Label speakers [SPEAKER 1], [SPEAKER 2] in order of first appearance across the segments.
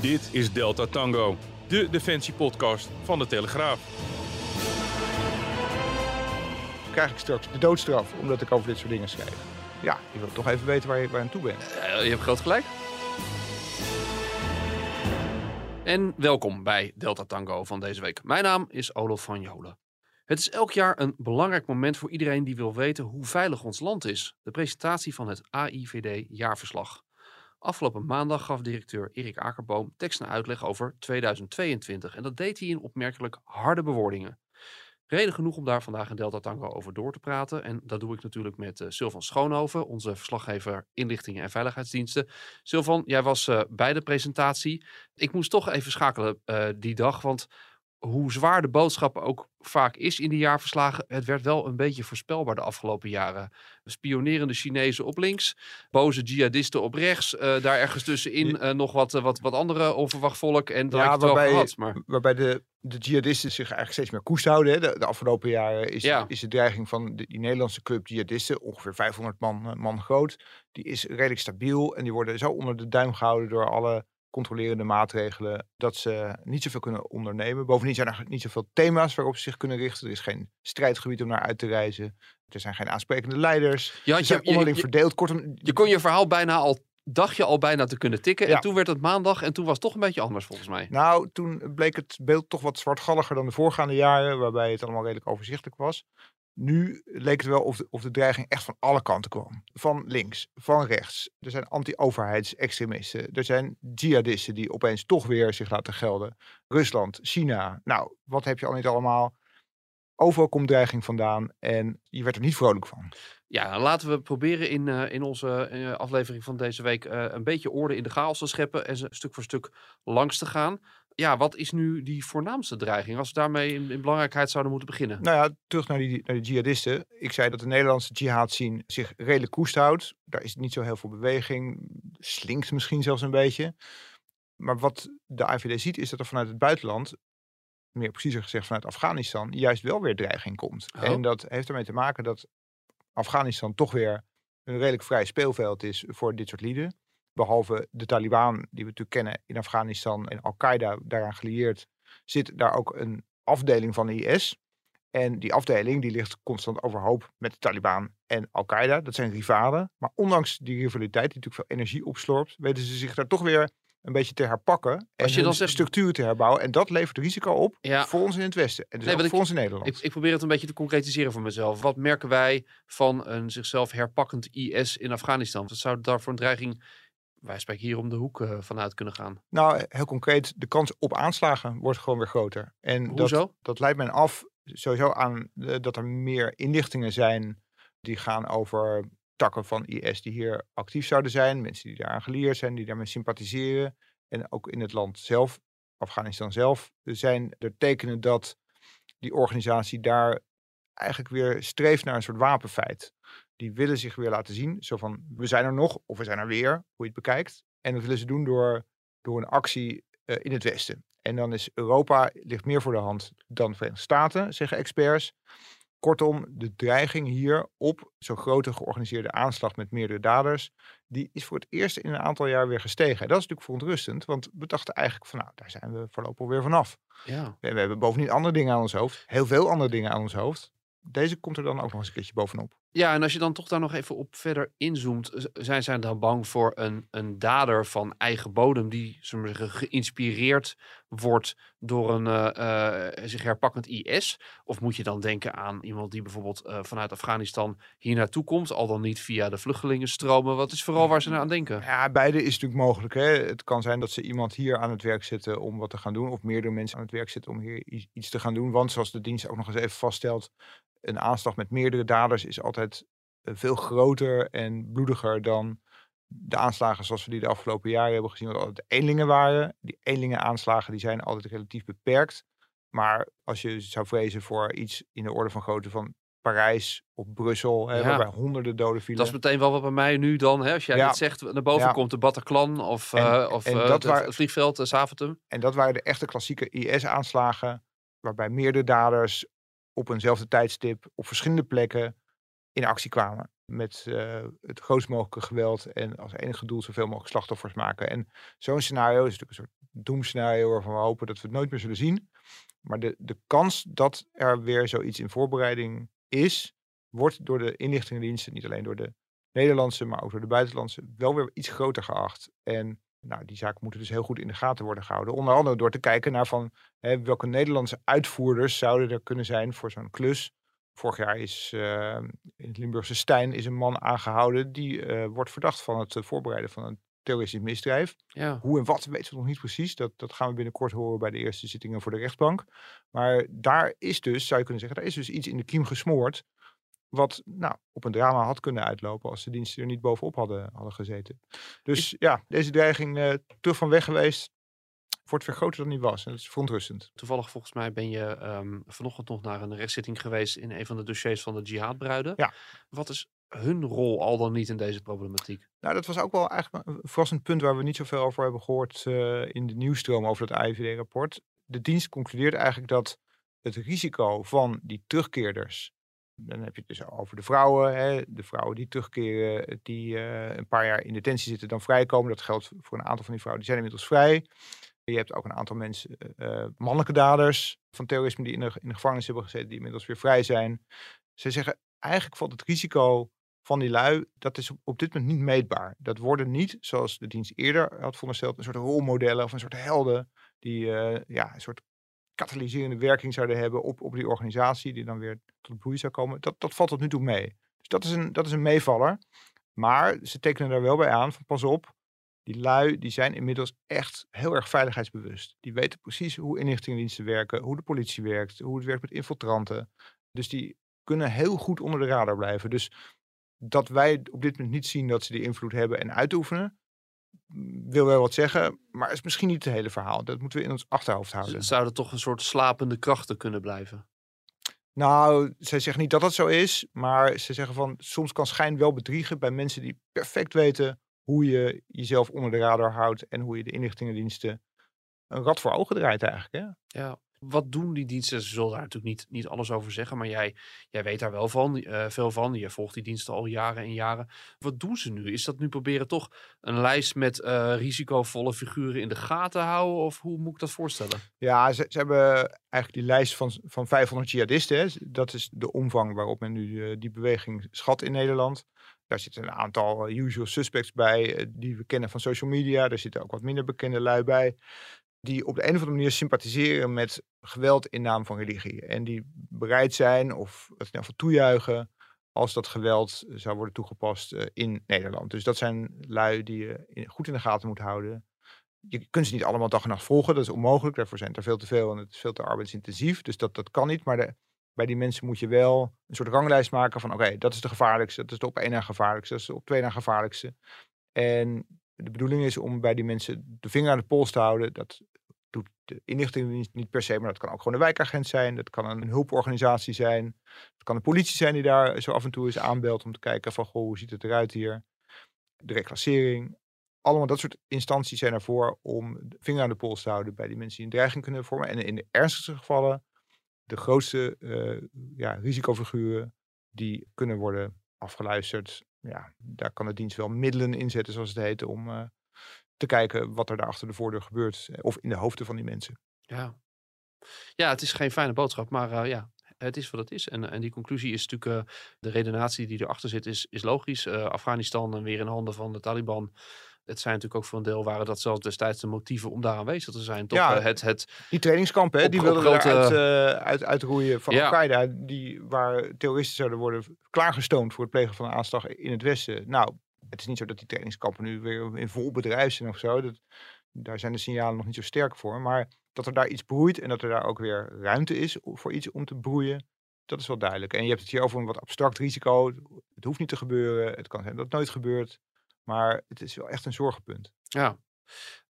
[SPEAKER 1] Dit is Delta Tango, de defensiepodcast van de Telegraaf.
[SPEAKER 2] krijg ik straks de doodstraf omdat ik over dit soort dingen schrijf. Ja, je wil toch even weten waar je, waar je aan toe bent.
[SPEAKER 3] Eh, je hebt groot gelijk. En welkom bij Delta Tango van deze week. Mijn naam is Olof van Jolen. Het is elk jaar een belangrijk moment voor iedereen die wil weten hoe veilig ons land is. De presentatie van het AIVD-jaarverslag. Afgelopen maandag gaf directeur Erik Akerboom tekst en uitleg over 2022. En dat deed hij in opmerkelijk harde bewoordingen. Reden genoeg om daar vandaag in Delta Tango over door te praten. En dat doe ik natuurlijk met uh, Sylvan Schoonhoven, onze verslaggever inlichtingen en veiligheidsdiensten. Sylvan, jij was uh, bij de presentatie. Ik moest toch even schakelen uh, die dag, want hoe zwaar de boodschap ook vaak is in die jaarverslagen, het werd wel een beetje voorspelbaar de afgelopen jaren. Spionerende Chinezen op links, boze jihadisten op rechts, uh, daar ergens tussenin uh, nog wat, uh, wat, wat andere onverwacht volk. En daar ja, het waarbij, gehad, maar...
[SPEAKER 2] waarbij de, de jihadisten zich eigenlijk steeds meer koest houden. Hè. De, de, afgelopen jaren is, ja. is de dreiging van de, die Nederlandse club jihadisten, ongeveer 500 man, man groot, die is redelijk stabiel en die worden zo onder de duim gehouden door alle controlerende maatregelen, dat ze niet zoveel kunnen ondernemen. Bovendien zijn er niet zoveel thema's waarop ze zich kunnen richten. Er is geen strijdgebied om naar uit te reizen. Er zijn geen aansprekende leiders. Ja, ze zijn je, onderling je, verdeeld. Kortom,
[SPEAKER 3] je kon je verhaal bijna al dacht je al bijna te kunnen tikken. Ja. En toen werd het maandag en toen was het toch een beetje anders volgens mij.
[SPEAKER 2] Nou, toen bleek het beeld toch wat zwartgalliger dan de voorgaande jaren, waarbij het allemaal redelijk overzichtelijk was. Nu leek het wel of de, of de dreiging echt van alle kanten kwam. Van links, van rechts. Er zijn anti-overheidsextremisten. Er zijn jihadisten die opeens toch weer zich laten gelden. Rusland, China. Nou, wat heb je al niet allemaal? Overal komt dreiging vandaan en je werd er niet vrolijk van.
[SPEAKER 3] Ja, laten we proberen in, uh, in onze uh, aflevering van deze week uh, een beetje orde in de chaos te scheppen en ze stuk voor stuk langs te gaan ja, wat is nu die voornaamste dreiging? Als we daarmee in, in belangrijkheid zouden moeten beginnen.
[SPEAKER 2] Nou ja, terug naar die, naar die jihadisten. Ik zei dat de Nederlandse jihad zien zich redelijk koest houdt. Daar is niet zo heel veel beweging. Slinkt misschien zelfs een beetje. Maar wat de IVD ziet is dat er vanuit het buitenland, meer preciezer gezegd vanuit Afghanistan, juist wel weer dreiging komt. Oh. En dat heeft ermee te maken dat Afghanistan toch weer een redelijk vrij speelveld is voor dit soort lieden behalve de Taliban, die we natuurlijk kennen in Afghanistan en Al-Qaeda daaraan gelieerd, zit daar ook een afdeling van de IS. En die afdeling die ligt constant overhoop met de Taliban en Al-Qaeda. Dat zijn rivalen. Maar ondanks die rivaliteit, die natuurlijk veel energie opslorpt, weten ze zich daar toch weer een beetje te herpakken. En Als je dan zegt... structuur te herbouwen. En dat levert risico op ja. voor ons in het Westen. En dus nee, ook voor ik, ons in Nederland.
[SPEAKER 3] Ik, ik, probeer het een beetje te concretiseren voor mezelf. Wat merken wij van een zichzelf herpakkend IS in Afghanistan? Wat zou daar voor een dreiging wij spreken hier om de hoek uh, vanuit kunnen gaan?
[SPEAKER 2] Nou, heel concreet, de kans op aanslagen wordt gewoon weer groter. En
[SPEAKER 3] Hoezo?
[SPEAKER 2] Dat, dat leidt men af sowieso aan uh, dat er meer inlichtingen zijn die gaan over takken van IS die hier actief zouden zijn. Mensen die daaraan geleerd zijn, die daarmee sympathiseren. En ook in het land zelf, Afghanistan zelf, zijn er tekenen dat die organisatie daar eigenlijk weer streeft naar een soort wapenfeit die willen zich weer laten zien. Zo van, we zijn er nog, of we zijn er weer, hoe je het bekijkt. En dat willen ze doen door, door een actie uh, in het Westen. En dan is Europa, ligt meer voor de hand dan de Verenigde Staten, zeggen experts. Kortom, de dreiging hier op zo'n grote georganiseerde aanslag met meerdere daders, die is voor het eerst in een aantal jaar weer gestegen. Dat is natuurlijk verontrustend, want we dachten eigenlijk van nou, daar zijn we voorlopig weer vanaf. Ja. We, we hebben bovendien andere dingen aan ons hoofd, heel veel andere dingen aan ons hoofd. Deze komt er dan ook nog eens een keertje bovenop.
[SPEAKER 3] Ja, en als je dan toch daar nog even op verder inzoomt, zijn zij dan bang voor een, een dader van eigen bodem die zeggen, geïnspireerd wordt door een uh, uh, zich herpakkend IS? Of moet je dan denken aan iemand die bijvoorbeeld uh, vanuit Afghanistan hier naartoe komt, al dan niet via de vluchtelingenstromen? Wat is vooral waar ze naar aan denken?
[SPEAKER 2] Ja, beide is natuurlijk mogelijk. Hè? Het kan zijn dat ze iemand hier aan het werk zetten om wat te gaan doen, of meerdere mensen aan het werk zetten om hier iets te gaan doen. Want zoals de dienst ook nog eens even vaststelt, een aanslag met meerdere daders is altijd eh, veel groter en bloediger dan de aanslagen zoals we die de afgelopen jaren hebben gezien, wat altijd eenlingen waren. Die eenlingen aanslagen die zijn altijd relatief beperkt. Maar als je zou vrezen voor iets in de orde van grootte van Parijs of Brussel, hè,
[SPEAKER 3] Ja.
[SPEAKER 2] waarbij honderden doden vielen.
[SPEAKER 3] Dat is meteen wel wat bij mij nu dan, hè, als jij
[SPEAKER 2] Ja.
[SPEAKER 3] dit zegt, naar boven
[SPEAKER 2] Ja.
[SPEAKER 3] komt de Bataclan of,
[SPEAKER 2] En-
[SPEAKER 3] eh, of
[SPEAKER 2] en
[SPEAKER 3] eh,
[SPEAKER 2] dat
[SPEAKER 3] het vliegveld, uh, Zaventem.
[SPEAKER 2] En dat waren de echte klassieke IS-aanslagen, waarbij meerdere daders op eenzelfde tijdstip op verschillende plekken in actie kwamen. Met eh, het grootst mogelijke geweld en als enige doel zoveel mogelijk slachtoffers maken. En zo'n scenario is natuurlijk een soort doemscenario waarvan we hopen dat we het nooit meer zullen zien. Maar de, de kans dat er weer zoiets in voorbereiding is, wordt door de inlichtingendiensten, niet alleen door de Nederlandse, maar ook door de buitenlandse, wel weer iets groter geacht. En nou, die zaken moeten dus heel goed in de gaten worden gehouden. Onder andere door te kijken naar van hè, welke Nederlandse uitvoerders zouden er kunnen zijn voor zo'n klus. Vorig jaar is eh, in het Limburgse Stijn is een man aangehouden die eh, wordt verdacht van het eh, voorbereiden van een terroristisch misdrijf.
[SPEAKER 3] Ja.
[SPEAKER 2] Hoe en wat weten we nog niet precies. Dat, dat gaan we binnenkort horen bij de eerste zittingen voor de rechtbank. Maar daar is dus, zou je kunnen zeggen, daar is dus iets in de kiem gesmoord. Wat nou, op een drama had kunnen uitlopen als de diensten er niet bovenop hadden, hadden gezeten. Dus ja, deze dreiging eh terug van weg geweest. Wordt weer groter dan die was. En dat is verontrustend.
[SPEAKER 3] Toevallig volgens mij ben je ehm, vanochtend nog naar een rechtszitting geweest in een van de dossiers van de jihadbruiden.
[SPEAKER 2] Ja.
[SPEAKER 3] Wat is hun rol al dan niet in deze problematiek?
[SPEAKER 2] Nou, dat was ook wel eigenlijk een verrassend punt waar we niet zoveel over hebben gehoord eh, in de nieuwstroom over dat AIVD-rapport. De dienst concludeert eigenlijk dat het risico van die terugkeerders, dan heb je het dus over de vrouwen, hè, de vrouwen die terugkeren, die eh, een paar jaar in detentie zitten, dan vrijkomen. Dat geldt voor een aantal van die vrouwen, die zijn inmiddels vrij. Je hebt ook een aantal mensen, eh, eh, mannelijke daders van terrorisme die in de, in de gevangenis hebben gezeten, die inmiddels weer vrij zijn. Ze zeggen, eigenlijk valt het risico van die lui, dat is op, dit moment niet meetbaar. Dat worden niet, zoals de dienst eerder had verondersteld, een soort rolmodellen of een soort helden die ja, een soort katalyserende werking zouden hebben op, op die organisatie, die dan weer tot bloei zou komen. Dat, dat valt tot nu toe mee. Dus dat is, een, dat is een meevaller. Maar ze tekenen daar wel bij aan van pas op, die lui die zijn inmiddels echt heel erg veiligheidsbewust. Die weten precies hoe inlichtingendiensten werken, hoe de politie werkt, hoe het werkt met infiltranten. Dus die kunnen heel goed onder de radar blijven. Dus dat wij op dit moment niet zien dat ze die invloed hebben en uitoefenen, wil wel wat zeggen, maar is misschien niet het hele verhaal. Dat moeten we in ons achterhoofd houden.
[SPEAKER 3] Z- Zouden toch een soort slapende krachten kunnen blijven?
[SPEAKER 2] Nou, zij zeggen niet dat dat zo is, maar ze zeggen van soms kan schijn wel bedriegen bij mensen die perfect weten hoe je jezelf onder de radar houdt en hoe je de inlichtingendiensten een rad voor ogen draait eigenlijk. Hè?
[SPEAKER 3] Ja. Wat doen die diensten? Ze zullen daar natuurlijk niet, niet alles over zeggen, maar jij, jij weet daar wel van, eh, veel van. Je volgt die diensten al jaren en jaren. Wat doen ze nu? Is dat nu proberen toch een lijst met eh, risicovolle figuren in de gaten houden? Of hoe moet ik dat voorstellen?
[SPEAKER 2] Ja, ze, ze hebben eigenlijk die lijst van, van 500 jihadisten. Dat is de omvang waarop men nu eh, die beweging schat in Nederland. Daar zitten een aantal usual suspects bij die we kennen van social media. Daar zitten ook wat minder bekende lui bij. Die op de een of andere manier sympathiseren met geweld in naam van religie. En die bereid zijn of het in ieder geval toejuichen als dat geweld zou worden toegepast eh, in Nederland. Dus dat zijn lui die je goed in de gaten moet houden je kunt ze niet allemaal dag en nacht volgen. Dat is onmogelijk. Daarvoor zijn er veel te veel en het is veel te arbeidsintensief. Dus dat, dat kan niet. Maar bij die mensen moet je wel een soort ranglijst maken van... oké, dat is de gevaarlijkste. Dat is de op één na gevaarlijkste. Dat is de op twee na gevaarlijkste. En de bedoeling is om bij die mensen de vinger aan de pols te houden. Dat doet de inlichtingendienst niet per se, maar dat kan ook gewoon een wijkagent zijn. Dat kan een hulporganisatie zijn. Het kan de politie zijn die daar zo af en toe eens aanbelt om te kijken van... goh, hoe ziet het eruit hier? De reclassering allemaal dat soort instanties zijn ervoor om de vinger aan de pols te houden bij die mensen die een dreiging kunnen vormen. En in de ernstigste gevallen, de grootste eh, ja, risicofiguren, die kunnen worden afgeluisterd. Ja, daar kan de dienst wel middelen inzetten, zoals het heet, om eh, te kijken wat er daar achter de voordeur gebeurt. eh, Of in de hoofden van die mensen.
[SPEAKER 3] Ja. ja, het is geen fijne boodschap, maar eh, ja, het is wat het is. En, en die conclusie is natuurlijk, eh, de redenatie die erachter zit, is, is logisch. Eh, Afghanistan en weer in handen van de Taliban. Het zijn natuurlijk ook voor een deel waren dat zelfs destijds de motieven om daar aanwezig te zijn. Toch
[SPEAKER 2] Ja.
[SPEAKER 3] het, het,
[SPEAKER 2] Die trainingskampen, hè, die wilden
[SPEAKER 3] grote-
[SPEAKER 2] eruit uit, uit, uitroeien van
[SPEAKER 3] Ja.
[SPEAKER 2] Al-Qaeda. Die, waar terroristen zouden worden klaargestoomd voor het plegen van een aanslag in het Westen. Nou, het is niet zo dat die trainingskampen nu weer in vol bedrijf zijn of zo. Dat, daar zijn de signalen nog niet zo sterk voor. Maar dat er daar iets broeit en dat er daar ook weer ruimte is voor iets om te broeien. dat is wel duidelijk. En je hebt het hier over een wat abstract risico. Het hoeft niet te gebeuren. Het kan zijn dat het nooit gebeurt. Maar het is wel echt een zorgenpunt.
[SPEAKER 3] Ja.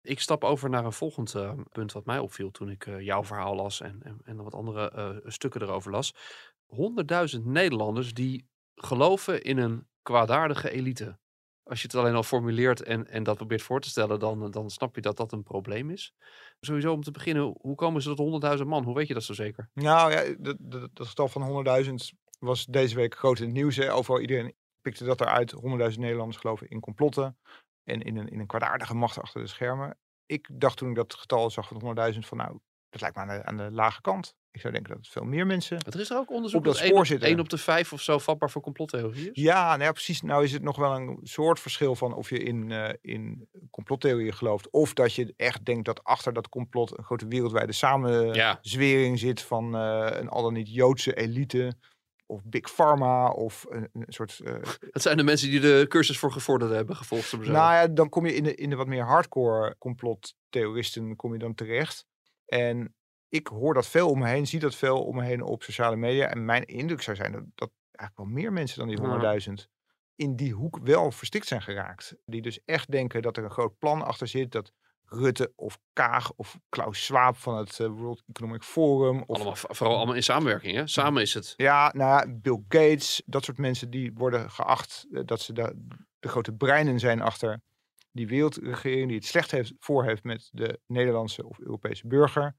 [SPEAKER 3] Ik stap over naar een volgend uh, punt wat mij opviel toen ik uh, jouw verhaal las en, en, wat andere uh, stukken erover las. 100.000 Nederlanders die geloven in een kwaadaardige elite. Als je het alleen al formuleert en, en dat probeert voor te stellen, dan, dan snap je dat dat een probleem is. Sowieso om te beginnen, hoe komen ze tot 100.000 man? Hoe weet je dat zo zeker?
[SPEAKER 2] Nou ja, dat, getal van 100.000 was deze week groot in het nieuws. Hè. Overal iedereen pikte dat eruit. 100.000 Nederlanders geloven in complotten en in een, in een kwaadaardige macht achter de schermen. Ik dacht toen ik dat getal zag van 100.000 van nou, dat lijkt me aan aan de lage kant. Ik zou denken dat het veel meer mensen.
[SPEAKER 3] Er is er ook onderzoek
[SPEAKER 2] op dat
[SPEAKER 3] dat
[SPEAKER 2] spoor zitten.
[SPEAKER 3] 1 op de 5 of zo vatbaar voor complottheorieën.
[SPEAKER 2] Ja, nou ja, precies. Nou is het nog wel een soort verschil van of je in, uh, in complottheorieën gelooft. Of dat je echt denkt dat achter dat complot een grote wereldwijde samenzwering zit van uh, een al dan niet Joodse elite. Of Big Pharma, of een, een soort... Uh,
[SPEAKER 3] het zijn de mensen die de cursus voor gevorderden hebben gevolgd.
[SPEAKER 2] Nou ja, dan kom je in de, in de wat meer hardcore complottheoristen kom je dan terecht. En ik hoor dat veel om me heen, zie dat veel om me heen op sociale media. En mijn indruk zou zijn dat, dat eigenlijk wel meer mensen dan die 100.000 in die hoek wel verstikt zijn geraakt. Die dus echt denken dat er een groot plan achter zit. Dat Rutte of Kaag of Klaus Schwab van het uh, World Economic Forum. Of,
[SPEAKER 3] allemaal, vooral allemaal in samenwerking, hè? Samen is het.
[SPEAKER 2] Ja, nou ja, Bill Gates, dat soort mensen die worden geacht uh, dat ze de, de grote breinen zijn achter die wereldregering die het slecht heeft, voor heeft met de Nederlandse of Europese burger.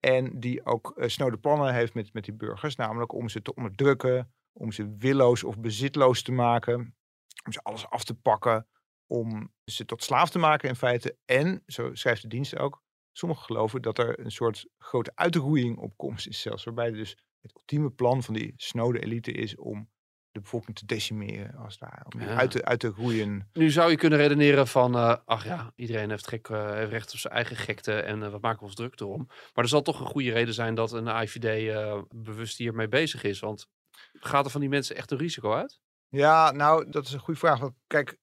[SPEAKER 2] En die ook uh, snode plannen heeft met, met die burgers, namelijk om ze te onderdrukken, om ze willoos of bezitloos te maken, om ze alles af te pakken, om ze tot slaaf te maken in feite. En, zo schrijft de dienst ook, sommigen geloven dat er een soort grote uitroeiing op komst is zelfs, waarbij dus het ultieme plan van die snode elite is om de bevolking te decimeren, als daar om ja. uit, te, uit te groeien.
[SPEAKER 3] Nu zou je kunnen redeneren van, uh, ach ja, iedereen heeft, gek, uh, heeft recht op zijn eigen gekte en uh, wat maken we ons druk erom. Maar er zal toch een goede reden zijn dat een IVD bewust hiermee bezig is, want gaat er van die mensen echt een risico uit?
[SPEAKER 2] Ja, nou, dat is een goede vraag. Want kijk,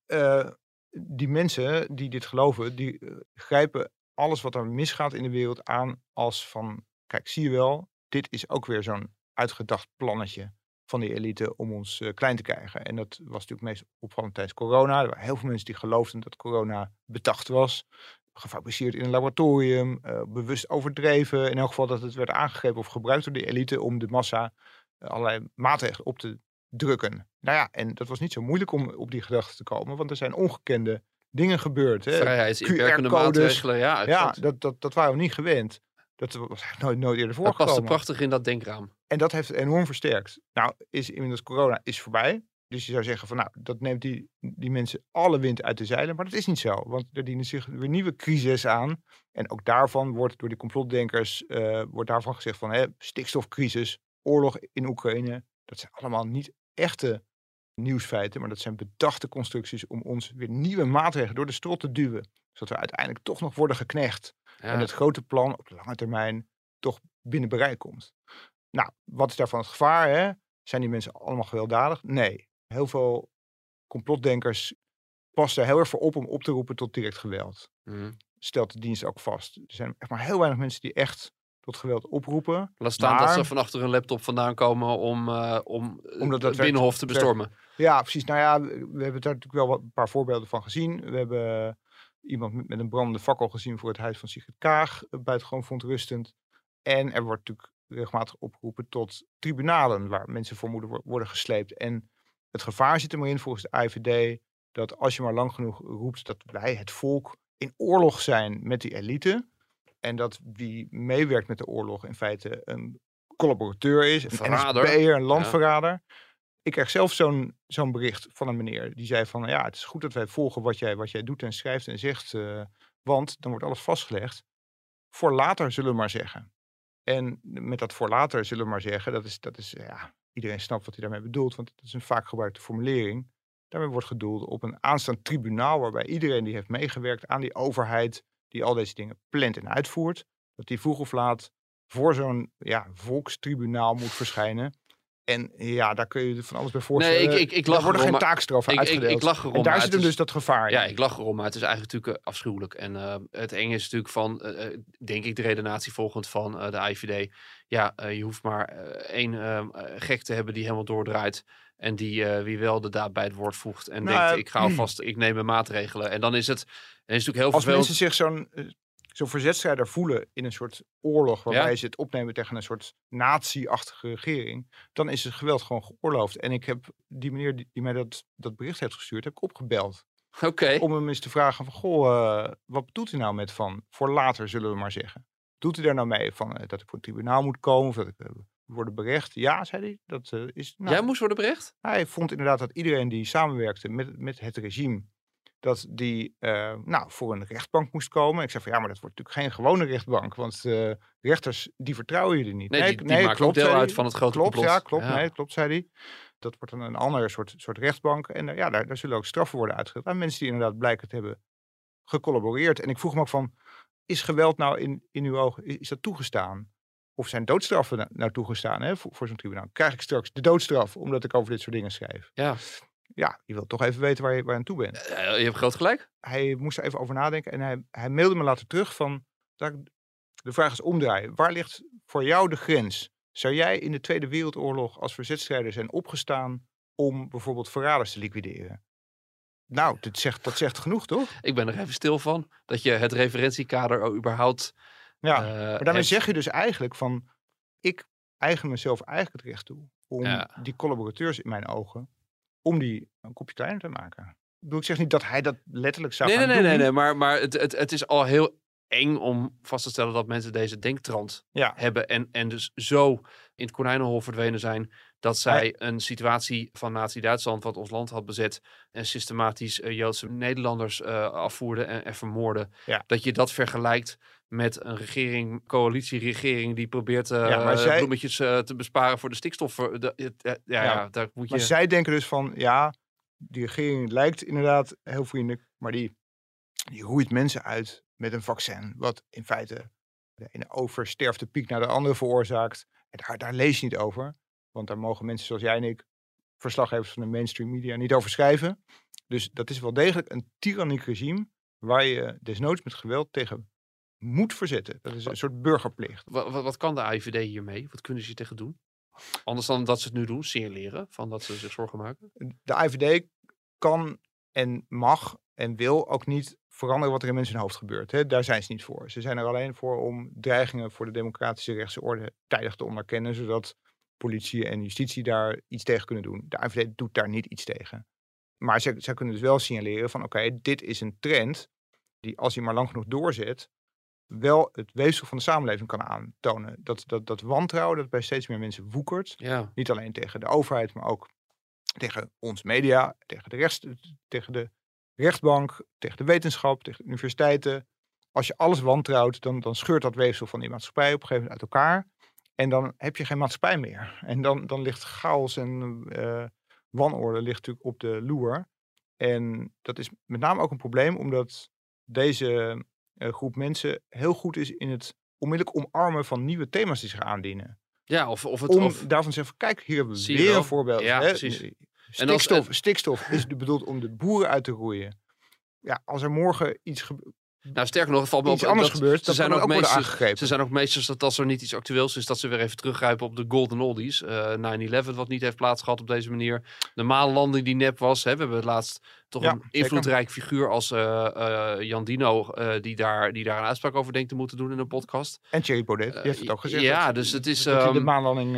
[SPEAKER 2] die mensen die dit geloven, die grijpen alles wat er misgaat in de wereld aan als van, kijk, zie je wel, dit is ook weer zo'n uitgedacht plannetje van die elite om ons uh, klein te krijgen. En dat was natuurlijk meest opvallend tijdens corona. Er waren heel veel mensen die geloofden dat corona bedacht was. Gefabriceerd in een laboratorium, uh, bewust overdreven. In elk geval dat het werd aangegrepen of gebruikt door die elite om de massa uh, allerlei maatregelen op te drukken. Nou ja, en dat was niet zo moeilijk om op die gedachte te komen, want er zijn ongekende dingen gebeurd.
[SPEAKER 3] Vrijheidsinperkende maatregelen, ja.
[SPEAKER 2] Ja, dat, dat, dat waren we niet gewend. Dat was nooit, nooit eerder voorgekomen.
[SPEAKER 3] Dat paste prachtig in dat denkraam.
[SPEAKER 2] En dat heeft enorm versterkt. Nou, is inmiddels corona is voorbij. Dus je zou zeggen van nou, dat neemt die, die mensen alle wind uit de zeilen. Maar dat is niet zo. Want er dienen zich weer nieuwe crises aan. En ook daarvan wordt door die complotdenkers uh, wordt daarvan gezegd van hè, stikstofcrisis, oorlog in Oekraïne. Dat zijn allemaal niet echte nieuwsfeiten. Maar dat zijn bedachte constructies om ons weer nieuwe maatregelen door de strot te duwen. Zodat we uiteindelijk toch nog worden geknecht. Ja. En het grote plan op de lange termijn toch binnen bereik komt. Nou, wat is daarvan het gevaar? Hè? Zijn die mensen allemaal gewelddadig? Nee. Heel veel complotdenkers passen er heel erg voor op om op te roepen tot direct geweld. Mm. Stelt de dienst ook vast. Er zijn echt maar heel weinig mensen die echt tot geweld oproepen.
[SPEAKER 3] Laat staan
[SPEAKER 2] maar,
[SPEAKER 3] dat ze van achter een laptop vandaan komen om, uh, om Omdat het binnenhof te bestormen.
[SPEAKER 2] Ja, precies. Nou ja, we hebben daar natuurlijk wel een paar voorbeelden van gezien. We hebben iemand met een brandende fakkel gezien voor het huis van Sigrid Kaag. Buitengewoon verontrustend. En er wordt natuurlijk regelmatig opgeroepen tot tribunalen waar mensen voor moeten worden gesleept. En het gevaar zit er maar in volgens de IVD dat als je maar lang genoeg roept dat wij het volk in oorlog zijn met die elite. En dat wie meewerkt met de oorlog in feite een collaborateur is, een NSB'er, een landverrader. Ja. Ik kreeg zelf zo'n zo'n bericht van een meneer die zei van ja, het is goed dat wij volgen wat jij, wat jij doet en schrijft en zegt, uh, want dan wordt alles vastgelegd. Voor later zullen we maar zeggen. En met dat voor later zullen we maar zeggen, dat is, dat is ja, iedereen snapt wat hij daarmee bedoelt, want het is een vaak gebruikte formulering. Daarmee wordt gedoeld op een aanstaand tribunaal waarbij iedereen die heeft meegewerkt aan die overheid die al deze dingen plant en uitvoert, dat die vroeg of laat voor zo'n ja, volkstribunaal moet verschijnen. En ja, daar kun je je van alles bij voorstellen.
[SPEAKER 3] Nee, ik, ik, ik
[SPEAKER 2] daar
[SPEAKER 3] lach
[SPEAKER 2] worden
[SPEAKER 3] erom,
[SPEAKER 2] geen taakstraffen
[SPEAKER 3] ik, ik,
[SPEAKER 2] uitgedeeld.
[SPEAKER 3] ik lach erom.
[SPEAKER 2] en daar zit hem dus dat gevaar in.
[SPEAKER 3] Ja, ik lach erom, maar het is eigenlijk natuurlijk eh, afschuwelijk. En eh, het enge is natuurlijk van, eh, denk ik, de redenatie volgend van de IVD. Ja, je hoeft maar één ehm, eh, gek te hebben die helemaal doordraait. En die wie wel de daad bij het woord voegt. En
[SPEAKER 2] Nou,
[SPEAKER 3] denkt, ik ga alvast, ik neem mijn maatregelen. En dan is het, dan is natuurlijk heel
[SPEAKER 2] Als
[SPEAKER 3] vervelend.
[SPEAKER 2] mensen zich zo'n zo'n verzetstrijder voelen in een soort oorlog waarbij
[SPEAKER 3] Ja.
[SPEAKER 2] ze het opnemen tegen een soort nazi-achtige regering, dan is het geweld gewoon geoorloofd. En ik heb die meneer die, die mij dat, dat bericht heeft gestuurd, heb ik opgebeld.
[SPEAKER 3] Oké,
[SPEAKER 2] Om hem eens te vragen van, goh, eh, wat bedoelt hij nou met van, voor later zullen we maar zeggen. Doet hij daar nou mee van eh, dat ik voor het tribunaal moet komen of dat ik worden berecht? Ja, zei hij. Dat is. Nou,
[SPEAKER 3] jij moest worden berecht?
[SPEAKER 2] Hij vond inderdaad dat iedereen die samenwerkte met, met het regime, dat die eh, nou, voor een rechtbank moest komen. Ik zei van ja, maar dat wordt natuurlijk geen gewone rechtbank, want eh, rechters die vertrouwen jullie niet.
[SPEAKER 3] Nee, die, die
[SPEAKER 2] klopt,
[SPEAKER 3] deel uit van het grote
[SPEAKER 2] Klopt,
[SPEAKER 3] complot.
[SPEAKER 2] ja, klopt. Nee, klopt, zei hij. Dat wordt dan een andere soort, soort rechtbank. En eh, ja, daar, daar zullen ook straffen worden uitgedeeld aan mensen die inderdaad blijken te hebben gecollaboreerd. En ik vroeg me ook van, is geweld nou in, in uw ogen, is, is dat toegestaan? Of zijn doodstraffen nou, nou toegestaan hè, voor, voor zo'n tribunaal? Krijg ik straks de doodstraf omdat ik over dit soort dingen schrijf?
[SPEAKER 3] Ja,
[SPEAKER 2] Ja, je wilt toch even weten waar je, waar je aan toe bent.
[SPEAKER 3] Eh, je hebt groot gelijk.
[SPEAKER 2] Hij moest er even over nadenken en hij, hij mailde me later terug van, de vraag is omdraaien. Waar ligt voor jou de grens? Zou jij in de Tweede Wereldoorlog als verzetstrijder zijn opgestaan om bijvoorbeeld verraders te liquideren? Nou, dat zegt, dat zegt genoeg, toch?
[SPEAKER 3] Ik ben er even stil van. Dat je het referentiekader überhaupt...
[SPEAKER 2] Ja,
[SPEAKER 3] eh,
[SPEAKER 2] maar daarmee
[SPEAKER 3] hebt.
[SPEAKER 2] zeg je dus eigenlijk van, ik eigen mezelf eigenlijk het recht toe om
[SPEAKER 3] Ja.
[SPEAKER 2] die collaborateurs in mijn ogen, om die een kopje kleiner te maken. Ik, zeg niet dat hij dat letterlijk zou
[SPEAKER 3] Nee, nee,
[SPEAKER 2] gaan
[SPEAKER 3] nee, nee,
[SPEAKER 2] doen.
[SPEAKER 3] nee, maar, maar het, het, het is al heel eng om vast te stellen dat mensen deze denktrand
[SPEAKER 2] Ja.
[SPEAKER 3] hebben en, en dus zo in het konijnenhol verdwenen zijn dat zij een situatie van Nazi-Duitsland, wat ons land had bezet, en systematisch eh, Joodse Nederlanders eh, afvoerden en, en vermoorden,
[SPEAKER 2] Ja.
[SPEAKER 3] dat je dat vergelijkt met een regering, coalitieregering die probeert
[SPEAKER 2] Ja, zij-
[SPEAKER 3] bloemetjes eh, te besparen voor de stikstof. eh, de- ja,
[SPEAKER 2] Ja.
[SPEAKER 3] ja, daar moet je...
[SPEAKER 2] Maar zij denken dus van, ja, die regering lijkt inderdaad heel vriendelijk, maar die, die roeit mensen uit met een vaccin, wat in feite de ene oversterftepiek naar de andere veroorzaakt. En daar, daar lees je niet over, want daar mogen mensen zoals jij en ik, verslaggevers van de mainstream media, niet over schrijven. Dus dat is wel degelijk een tyranniek regime waar je desnoods met geweld tegen moet verzetten. Dat is een soort burgerplicht.
[SPEAKER 3] Wat, wat, wat kan de AIVD hiermee? Wat kunnen ze hier tegen doen? Anders dan dat ze het nu doen, signaleren van dat ze zich zorgen maken.
[SPEAKER 2] de IVD kan en mag en wil ook niet veranderen wat er in mensen hun hoofd gebeurt. Hè. Daar zijn ze niet voor. Ze zijn er alleen voor om dreigingen voor de democratische rechtse orde tijdig te onderkennen, zodat politie en justitie daar iets tegen kunnen doen. De IVD doet daar niet iets tegen. Maar zij, zij kunnen dus wel signaleren van oké, dit is een trend die als hij maar lang genoeg doorzet, wel het weefsel van de samenleving kan aantonen. Dat, dat, dat wantrouwen dat bij steeds meer mensen woekert,
[SPEAKER 3] Ja,
[SPEAKER 2] niet alleen tegen de overheid, maar ook tegen ons media, tegen de, rechts, tegen de rechtbank, tegen de wetenschap, tegen de universiteiten. Als je alles wantrouwt, dan, dan scheurt dat weefsel van die maatschappij op een gegeven moment uit elkaar. En dan heb je geen maatschappij meer. En dan, dan ligt chaos en eh, wanorde ligt natuurlijk op de loer. En dat is met name ook een probleem, omdat deze groep mensen heel goed is in het onmiddellijk omarmen van nieuwe thema's die zich aandienen
[SPEAKER 3] ja of, of het...
[SPEAKER 2] om
[SPEAKER 3] of,
[SPEAKER 2] daarvan te zeggen, kijk, hier hebben we weer
[SPEAKER 3] wel.
[SPEAKER 2] een voorbeeld.
[SPEAKER 3] Ja,
[SPEAKER 2] hè.
[SPEAKER 3] precies.
[SPEAKER 2] Eh,
[SPEAKER 3] En als-
[SPEAKER 2] Stikstof, stikstof is bedoeld om de boeren uit te roeien. Ja, als er morgen iets,
[SPEAKER 3] nou, sterker nog, valt me op
[SPEAKER 2] iets anders
[SPEAKER 3] dat
[SPEAKER 2] gebeurt,
[SPEAKER 3] ze zijn ook meesters. Ze zijn ook meesters dat als er niet iets actueels is, dat ze weer even teruggrijpen op de golden oldies. Eh 9-11 wat niet heeft plaatsgehad op deze manier. De maanlanding die nep was. Hè. We hebben het laatst toch
[SPEAKER 2] Ja,
[SPEAKER 3] een
[SPEAKER 2] zeker.
[SPEAKER 3] invloedrijk figuur als eh, Jan Dino, die, daar, die daar een uitspraak over denkt te moeten doen in een podcast.
[SPEAKER 2] En Thierry Baudet, die heeft het ook gezegd.
[SPEAKER 3] ja, dus het is,
[SPEAKER 2] hij de
[SPEAKER 3] ehm,
[SPEAKER 2] maanlanding...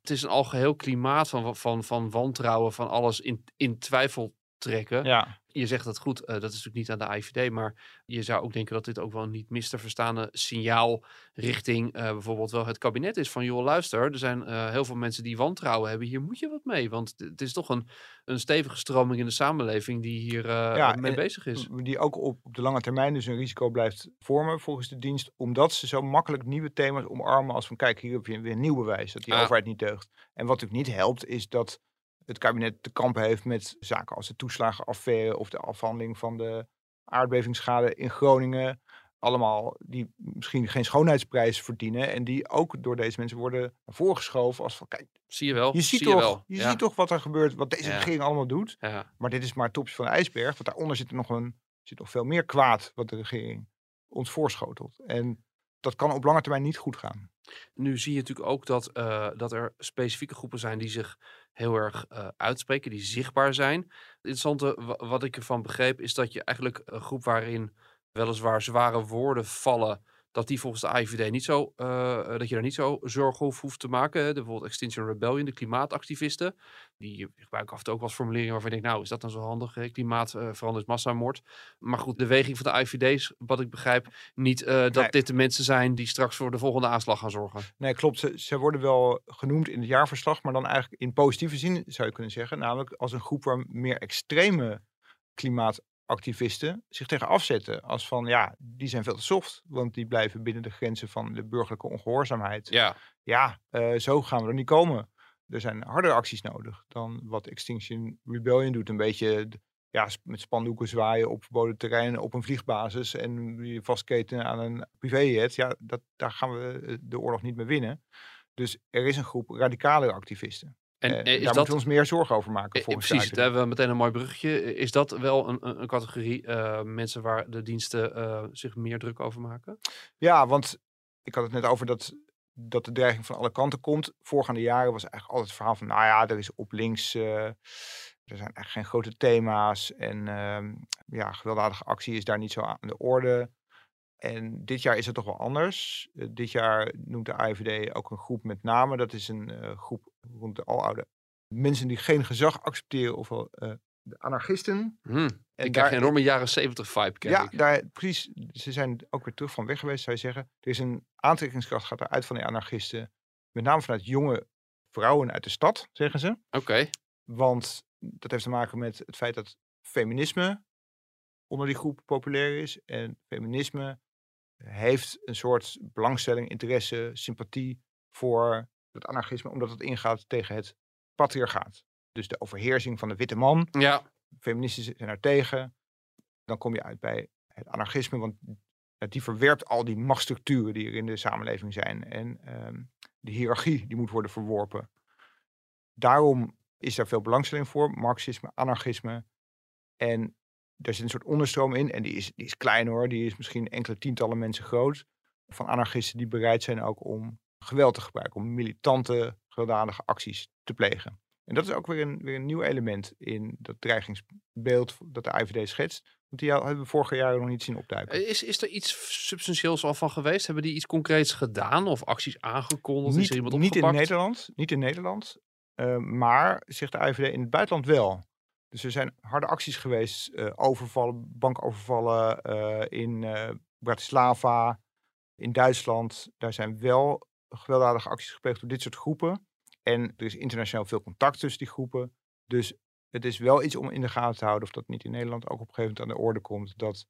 [SPEAKER 3] Het is een algeheel klimaat van, van, van wantrouwen, van alles in, in twijfel trekken.
[SPEAKER 2] ja.
[SPEAKER 3] Je zegt dat goed, eh, dat is natuurlijk niet aan de IVD, maar je zou ook denken dat dit ook wel een niet mis te verstaande signaal richting eh, bijvoorbeeld wel het kabinet is. Van joh, luister, er zijn eh, heel veel mensen die wantrouwen hebben. Hier moet je wat mee, want het- is toch een, een stevige stroming in de samenleving die hier
[SPEAKER 2] Ja,
[SPEAKER 3] mee bezig is.
[SPEAKER 2] Die ook op, op de lange termijn dus een risico blijft vormen volgens de dienst. Omdat ze zo makkelijk nieuwe thema's omarmen als van kijk, hier heb je weer nieuw bewijs dat die
[SPEAKER 3] Ah.
[SPEAKER 2] overheid niet deugt. En wat natuurlijk niet helpt is dat het kabinet te kampen heeft met zaken als de toeslagenaffaire of de afhandeling van de aardbevingsschade in Groningen. allemaal die misschien geen schoonheidsprijs verdienen. En die ook door deze mensen worden naar voren geschoven als van kijk,
[SPEAKER 3] Zie je wel.
[SPEAKER 2] je ziet
[SPEAKER 3] zie
[SPEAKER 2] toch,
[SPEAKER 3] je wel.
[SPEAKER 2] je
[SPEAKER 3] ja.
[SPEAKER 2] ziet toch wat er gebeurt, wat deze
[SPEAKER 3] Ja.
[SPEAKER 2] regering allemaal doet.
[SPEAKER 3] Ja.
[SPEAKER 2] Maar dit is maar het topje van de ijsberg. Want daaronder zit er nog een zit nog veel meer kwaad wat de regering ons voorschotelt. En dat kan op lange termijn niet goed gaan.
[SPEAKER 3] Nu zie je natuurlijk ook dat, eh, dat er specifieke groepen zijn die zich heel erg eh, uitspreken, die zichtbaar zijn. Het interessante wa- wat ik ervan begreep is dat je eigenlijk een groep waarin weliswaar zware woorden vallen, dat die volgens de AIVD niet zo, eh, dat je daar niet zo zorgen over hoeft te maken. De, bijvoorbeeld Extinction Rebellion, de klimaatactivisten, die gebruiken af en toe ook wel eens formuleringen waarvan je denkt, nou is dat dan zo handig? hè? Klimaat eh, verandert massamoord. Maar goed, de weging van de AIVD is, wat ik begrijp, niet eh, dat
[SPEAKER 2] Nee.
[SPEAKER 3] dit de mensen zijn die straks voor de volgende aanslag gaan zorgen.
[SPEAKER 2] Nee, klopt. Ze, ze worden wel genoemd in het jaarverslag, maar dan eigenlijk in positieve zin zou je kunnen zeggen. Namelijk als een groep waar meer extreme klimaatactivisten zich tegen afzetten. Als van ja, die zijn veel te soft, want die blijven binnen de grenzen van de burgerlijke ongehoorzaamheid.
[SPEAKER 3] Ja,
[SPEAKER 2] Ja, eh, zo gaan we er niet komen. Er zijn hardere acties nodig dan wat Extinction Rebellion doet. Een beetje ja, met spandoeken zwaaien op verboden terreinen op een vliegbasis en je vastketen aan een privéjet. Ja, dat, daar gaan we eh, de oorlog niet meer winnen. Dus er is een groep radicale activisten.
[SPEAKER 3] En
[SPEAKER 2] En
[SPEAKER 3] eh,
[SPEAKER 2] daar
[SPEAKER 3] is
[SPEAKER 2] moeten
[SPEAKER 3] dat...
[SPEAKER 2] we ons meer zorgen over maken.
[SPEAKER 3] eh,
[SPEAKER 2] Volgens
[SPEAKER 3] precies, daar hebben we meteen een mooi bruggetje. Is dat wel een, een, categorie mensen waar de diensten zich meer druk over maken?
[SPEAKER 2] Ja, want ik had het net over dat, dat de dreiging van alle kanten komt. Voorgaande jaren was eigenlijk altijd het verhaal van, nou ja, er is op links, er zijn eigenlijk geen grote thema's. En ehm, ja, gewelddadige actie is daar niet zo aan de orde. En dit jaar is het toch wel anders. Dit jaar noemt de AIVD ook een groep met name. Dat is een groep rond de aloude mensen die geen gezag accepteren, ofwel eh, de anarchisten.
[SPEAKER 3] Hm, ik krijg
[SPEAKER 2] daar-
[SPEAKER 3] een enorme jaren zeventig vibe, krijg
[SPEAKER 2] Ja,
[SPEAKER 3] ik.
[SPEAKER 2] daar, precies. Ze zijn ook weer terug van weg geweest, zou je zeggen. Er is een aantrekkingskracht gaat eruit van die anarchisten. Met name vanuit jonge vrouwen uit de stad, zeggen ze.
[SPEAKER 3] Oké,
[SPEAKER 2] Want dat heeft te maken met het feit dat feminisme onder die groep populair is. En feminisme heeft een soort belangstelling, interesse, sympathie voor het anarchisme, omdat het ingaat tegen het patriarchaat. Dus de overheersing van de witte man
[SPEAKER 3] ja.
[SPEAKER 2] feministen zijn er tegen. Dan kom je uit bij het anarchisme, want die verwerpt al die machtsstructuren die er in de samenleving zijn. En ehm, de hiërarchie die moet worden verworpen. Daarom is daar veel belangstelling voor, marxisme, anarchisme. En daar zit een soort onderstroom in, en die is, die is klein hoor, die is misschien enkele tientallen mensen groot. Van anarchisten die bereid zijn ook om geweld te gebruiken, om militante, gewelddadige acties te plegen. En dat is ook weer een, weer een nieuw element in dat dreigingsbeeld dat de IVD schetst. Want die hebben we vorige jaren nog niet zien opduiken.
[SPEAKER 3] Is, is er iets substantieels al van geweest? Hebben die iets concreets gedaan of acties aangekondigd? is er
[SPEAKER 2] niet,
[SPEAKER 3] iemand
[SPEAKER 2] niet in? Nederland, niet in Nederland, eh, maar zegt de IVD in het buitenland wel. Dus er zijn harde acties geweest, eh, overvallen, bankovervallen eh, in Bratislava, in Duitsland. Daar zijn wel gewelddadige acties gepleegd door dit soort groepen. En er is internationaal veel contact tussen die groepen. Dus het is wel iets om in de gaten te houden of dat niet in Nederland ook op een gegeven moment aan de orde komt. Dat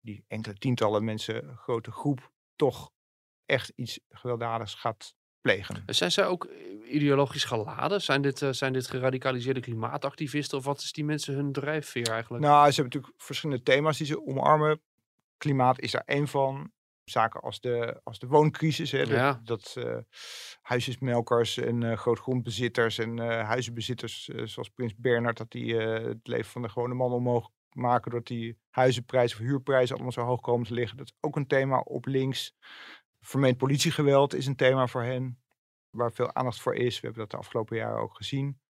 [SPEAKER 2] die enkele tientallen mensen grote groep toch echt iets gewelddadigs gaat plegen.
[SPEAKER 3] Zijn zij ook eh, ideologisch geladen? Zijn dit, eh, zijn dit geradicaliseerde klimaatactivisten? Of wat is die mensen hun drijfveer eigenlijk?
[SPEAKER 2] Nou, ze hebben natuurlijk verschillende thema's die ze omarmen. Klimaat is daar één van. Zaken als de, als de wooncrisis, hè, dat,
[SPEAKER 3] Ja.
[SPEAKER 2] dat eh, huisjesmelkers en eh, grootgrondbezitters en eh, huizenbezitters zoals Prins Bernhard, dat die het leven van de gewone man omhoog maken, doordat die huizenprijzen of huurprijzen allemaal zo hoog komen te liggen. Dat is ook een thema op links. Vermeend politiegeweld is een thema voor hen, waar veel aandacht voor is. We hebben dat de afgelopen jaren ook gezien.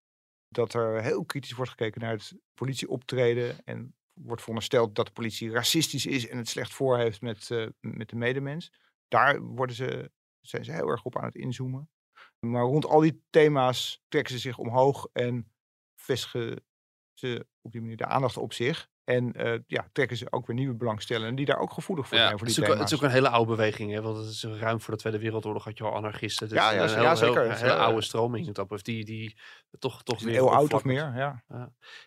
[SPEAKER 2] Dat er heel kritisch wordt gekeken naar het politieoptreden. En wordt verondersteld dat de politie racistisch is en het slecht voor heeft met, eh, met de medemens. Daar worden ze, zijn ze heel erg op aan het inzoomen. Maar rond al die thema's trekken ze zich omhoog en vestigen ze op die manier de aandacht op zich. En eh, ja, trekken ze ook weer nieuwe belangstellenden die daar ook gevoelig voor
[SPEAKER 3] Ja,
[SPEAKER 2] zijn voor
[SPEAKER 3] het,
[SPEAKER 2] die
[SPEAKER 3] is ook, het is ook een hele oude beweging, hè? want het is ruim voor de Tweede Wereldoorlog had je al anarchisten. Het
[SPEAKER 2] Ja, ja,
[SPEAKER 3] een
[SPEAKER 2] z-
[SPEAKER 3] heel-
[SPEAKER 2] ja,
[SPEAKER 3] heel-
[SPEAKER 2] zeker.
[SPEAKER 3] Een
[SPEAKER 2] Het
[SPEAKER 3] hele
[SPEAKER 2] heel-
[SPEAKER 3] oude stroming, dat betreft, die, die toch, toch
[SPEAKER 2] Het
[SPEAKER 3] weer
[SPEAKER 2] eeuw oud of meer, ja.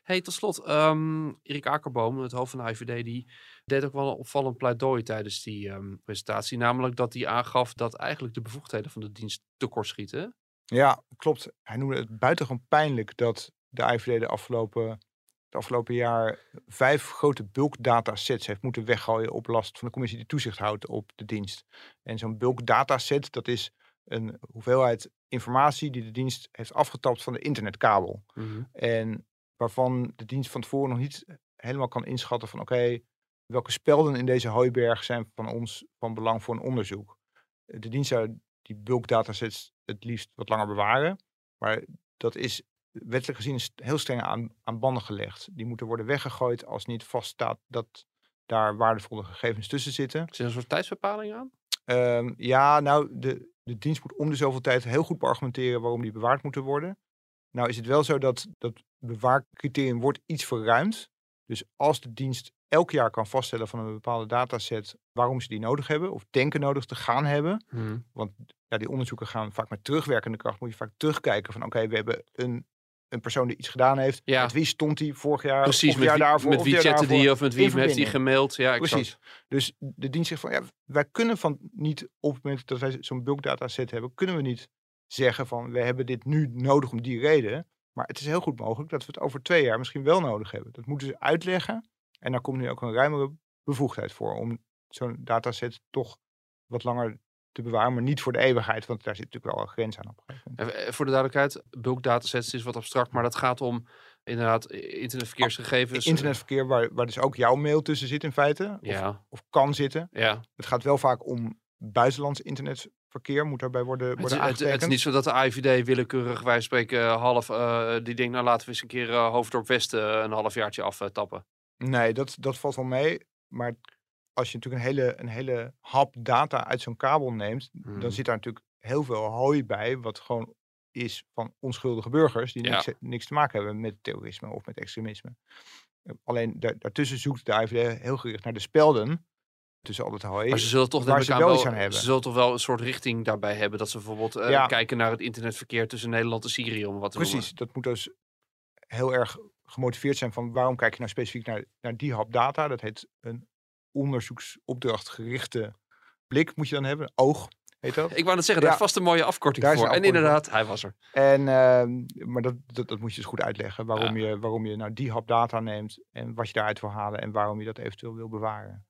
[SPEAKER 3] Hey, tot slot, ehm, Erik Akerboom, het hoofd van de IVD, die deed ook wel een opvallend pleidooi tijdens die ehm, presentatie. Namelijk dat hij aangaf dat eigenlijk de bevoegdheden van de dienst tekortschieten.
[SPEAKER 2] Ja, klopt. Hij noemde het buitengewoon pijnlijk dat de IVD de afgelopen het afgelopen jaar vijf grote bulk datasets heeft moeten weggooien op last van de commissie die toezicht houdt op de dienst. En zo'n bulk dataset, dat is een hoeveelheid informatie die de dienst heeft afgetapt van de internetkabel.
[SPEAKER 3] Mhm.
[SPEAKER 2] En waarvan de dienst van tevoren nog niet helemaal kan inschatten van oké, welke spelden in deze hooiberg zijn van ons van belang voor een onderzoek. De dienst zou die bulk datasets het liefst wat langer bewaren. Maar dat is wettelijk gezien is heel streng aan, aan banden gelegd. Die moeten worden weggegooid als niet vaststaat dat daar waardevolle gegevens tussen zitten.
[SPEAKER 3] Is er een soort tijdsbepaling aan?
[SPEAKER 2] Ehm, ja, nou, de, de dienst moet om de zoveel tijd heel goed beargumenteren waarom die bewaard moeten worden. Nou is het wel zo dat dat bewaarcriterium wordt iets verruimd. Dus als de dienst elk jaar kan vaststellen van een bepaalde dataset waarom ze die nodig hebben of denken nodig te gaan hebben.
[SPEAKER 3] Mhm.
[SPEAKER 2] Want ja, die onderzoeken gaan vaak met terugwerkende kracht. Moet je vaak terugkijken van oké, we hebben een, een persoon die iets gedaan heeft.
[SPEAKER 3] Ja.
[SPEAKER 2] Met wie stond die vorig jaar?
[SPEAKER 3] Precies,
[SPEAKER 2] of
[SPEAKER 3] met
[SPEAKER 2] jaar
[SPEAKER 3] wie,
[SPEAKER 2] daarvoor?
[SPEAKER 3] met wie chatte die of met wie heeft hij gemaild? Ja, exact.
[SPEAKER 2] Precies. Dus de dienst zegt van ja, wij kunnen van niet op het moment dat wij zo'n bulk dataset hebben, kunnen we niet zeggen van we hebben dit nu nodig om die reden. Maar het is heel goed mogelijk dat we het over twee jaar misschien wel nodig hebben. Dat moeten ze uitleggen. En daar komt nu ook een ruimere bevoegdheid voor om zo'n dataset toch wat langer te bewaren, maar niet voor de eeuwigheid, want daar zit natuurlijk wel een grens aan op.
[SPEAKER 3] Even, eh, Voor de duidelijkheid, bulk datasets is wat abstract, maar dat gaat om inderdaad internetverkeersgegevens. eh,
[SPEAKER 2] Internetverkeer waar, waar dus ook jouw mail tussen zit in feite, of,
[SPEAKER 3] Ja,
[SPEAKER 2] of kan zitten.
[SPEAKER 3] ja.
[SPEAKER 2] Het gaat wel vaak om buitenlands internetverkeer, moet daarbij worden,
[SPEAKER 3] Het,
[SPEAKER 2] worden
[SPEAKER 3] het, het is niet zo dat de AIVD willekeurig, wij spreken eh, half, eh, die denkt nou laten we eens een keer Hoofddorp West eh, een halfjaartje aftappen.
[SPEAKER 2] Nee, dat, dat valt wel mee. Maar als je natuurlijk een hele, een hele hap data uit zo'n kabel neemt, dan zit daar natuurlijk heel veel hooi bij, wat gewoon is van onschuldige burgers die
[SPEAKER 3] Ja.
[SPEAKER 2] niks, niks te maken hebben met terrorisme of met extremisme. Eh, Alleen daar, daartussen zoekt de AIVD heel gericht naar de spelden tussen al het hooi.
[SPEAKER 3] Maar ze zullen toch
[SPEAKER 2] waar ze wel
[SPEAKER 3] aan
[SPEAKER 2] hebben.
[SPEAKER 3] Ze zullen toch wel een soort richting daarbij hebben dat ze bijvoorbeeld eh,
[SPEAKER 2] Ja.
[SPEAKER 3] kijken naar het internetverkeer tussen Nederland en Syrië om wat te noemen.
[SPEAKER 2] Precies, dat moet dus heel erg gemotiveerd zijn van waarom kijk je nou specifiek naar, naar die hap data. Dat heet een onderzoeksopdrachtgerichte blik moet je dan hebben. Oog heet dat.
[SPEAKER 3] Ik wou net zeggen, daar
[SPEAKER 2] Ja.
[SPEAKER 3] is vast een mooie afkorting voor. En
[SPEAKER 2] voor.
[SPEAKER 3] inderdaad, hij was er.
[SPEAKER 2] En, ehm, maar dat, dat, dat moet je dus goed uitleggen. Waarom, je, waarom je nou die hap data neemt en wat je daaruit wil halen en waarom je dat eventueel wil bewaren.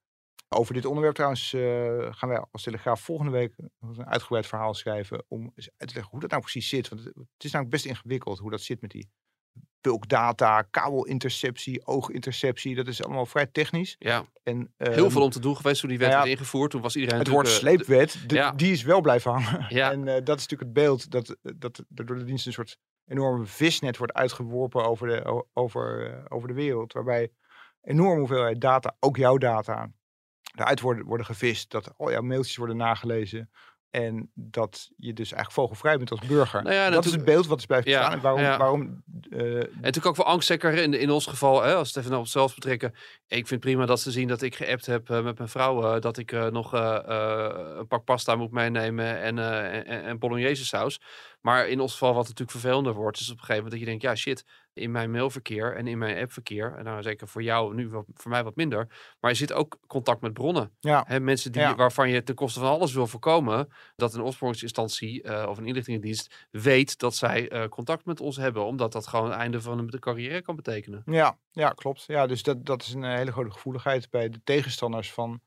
[SPEAKER 2] Over dit onderwerp trouwens eh, gaan wij als Telegraaf volgende week een uitgebreid verhaal schrijven om eens uit te leggen hoe dat nou precies zit. Want het, het is namelijk best ingewikkeld hoe dat zit met die bulk data, kabelinterceptie, ooginterceptie. Dat is allemaal vrij technisch.
[SPEAKER 3] Ja,
[SPEAKER 2] En,
[SPEAKER 3] heel
[SPEAKER 2] ehm,
[SPEAKER 3] veel om te doen geweest toen die wet
[SPEAKER 2] nou ja,
[SPEAKER 3] werd ingevoerd. Toen was iedereen
[SPEAKER 2] het woord
[SPEAKER 3] eh,
[SPEAKER 2] sleepwet, de-
[SPEAKER 3] ja.
[SPEAKER 2] die is wel blijven hangen.
[SPEAKER 3] Ja.
[SPEAKER 2] En eh, dat is natuurlijk het beeld dat, dat er door de dienst een soort enorme visnet wordt uitgeworpen over de, over, eh, over de wereld. Waarbij enorme hoeveelheid data, ook jouw data, eruit worden, worden gevist. Dat al jouw mailtjes worden nagelezen. En dat je dus eigenlijk vogelvrij bent als burger.
[SPEAKER 3] Nou ja,
[SPEAKER 2] dat is het beeld wat is blijven
[SPEAKER 3] Ja,
[SPEAKER 2] staan. En waarom,
[SPEAKER 3] ja.
[SPEAKER 2] waarom eh,
[SPEAKER 3] En natuurlijk ook voor angstzekker in, in ons geval, hè, als het even naar onszelf betrekken. Ik vind prima dat ze zien dat ik geappt heb eh, met mijn vrouw. eh, dat ik nog een pak pasta moet meenemen en, en, en bolognese saus. Maar in ons geval, wat natuurlijk vervelender wordt, is op een gegeven moment dat je denkt, ja shit, in mijn mailverkeer en in mijn appverkeer. En nou zeker voor jou, nu wat, voor mij wat minder. Maar je zit ook contact met bronnen.
[SPEAKER 2] ja,
[SPEAKER 3] mensen die,
[SPEAKER 2] Ja.
[SPEAKER 3] waarvan je ten koste van alles wil voorkomen dat een opsporingsinstantie eh, of een inlichtingendienst weet dat zij eh, contact met ons hebben, omdat dat gewoon het einde van de carrière kan betekenen.
[SPEAKER 2] Ja, ja, klopt. Ja, dus dat, dat is een eh, hele grote gevoeligheid bij de tegenstanders van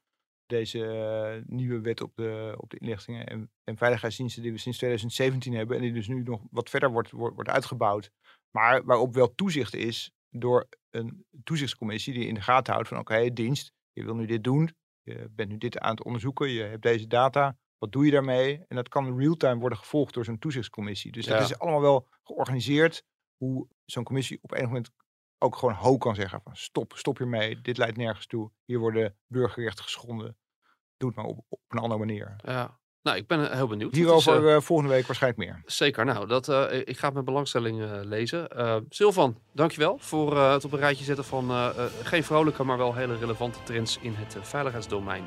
[SPEAKER 2] deze eh, nieuwe wet op de, op de inlichtingen en, en veiligheidsdiensten die we sinds 2017 hebben en die dus nu nog wat verder wordt, wordt, wordt uitgebouwd. Maar waarop wel toezicht is door een toezichtscommissie die in de gaten houdt van oké, dienst, je wil nu dit doen, je bent nu dit aan het onderzoeken, je hebt deze data, wat doe je daarmee? En dat kan real-time worden gevolgd door zo'n toezichtscommissie. Dus
[SPEAKER 3] Ja.
[SPEAKER 2] dat is allemaal wel georganiseerd hoe zo'n commissie op enig moment ook gewoon ho kan zeggen van stop, stop hiermee, dit leidt nergens toe, hier worden burgerrechten geschonden, doe het maar op, op een andere manier.
[SPEAKER 3] Ja. Nou, ik ben eh, heel benieuwd.
[SPEAKER 2] Hierover
[SPEAKER 3] is, eh,
[SPEAKER 2] eh, volgende week waarschijnlijk meer.
[SPEAKER 3] zeker. Nou, dat, ik ga het met belangstelling lezen. Silvan, dankjewel voor het op een rijtje zetten van geen vrolijke, maar wel hele relevante trends in het veiligheidsdomein.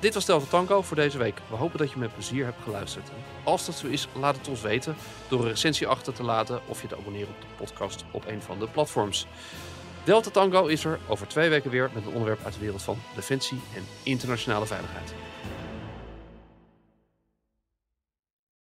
[SPEAKER 3] Dit was Delta Tango voor deze week. We hopen dat je met plezier hebt geluisterd. Als dat zo is, laat het ons weten door een recensie achter te laten of je te abonneren op de podcast op een van de platforms. Delta Tango is er over twee weken weer met een onderwerp uit de wereld van defensie en internationale veiligheid.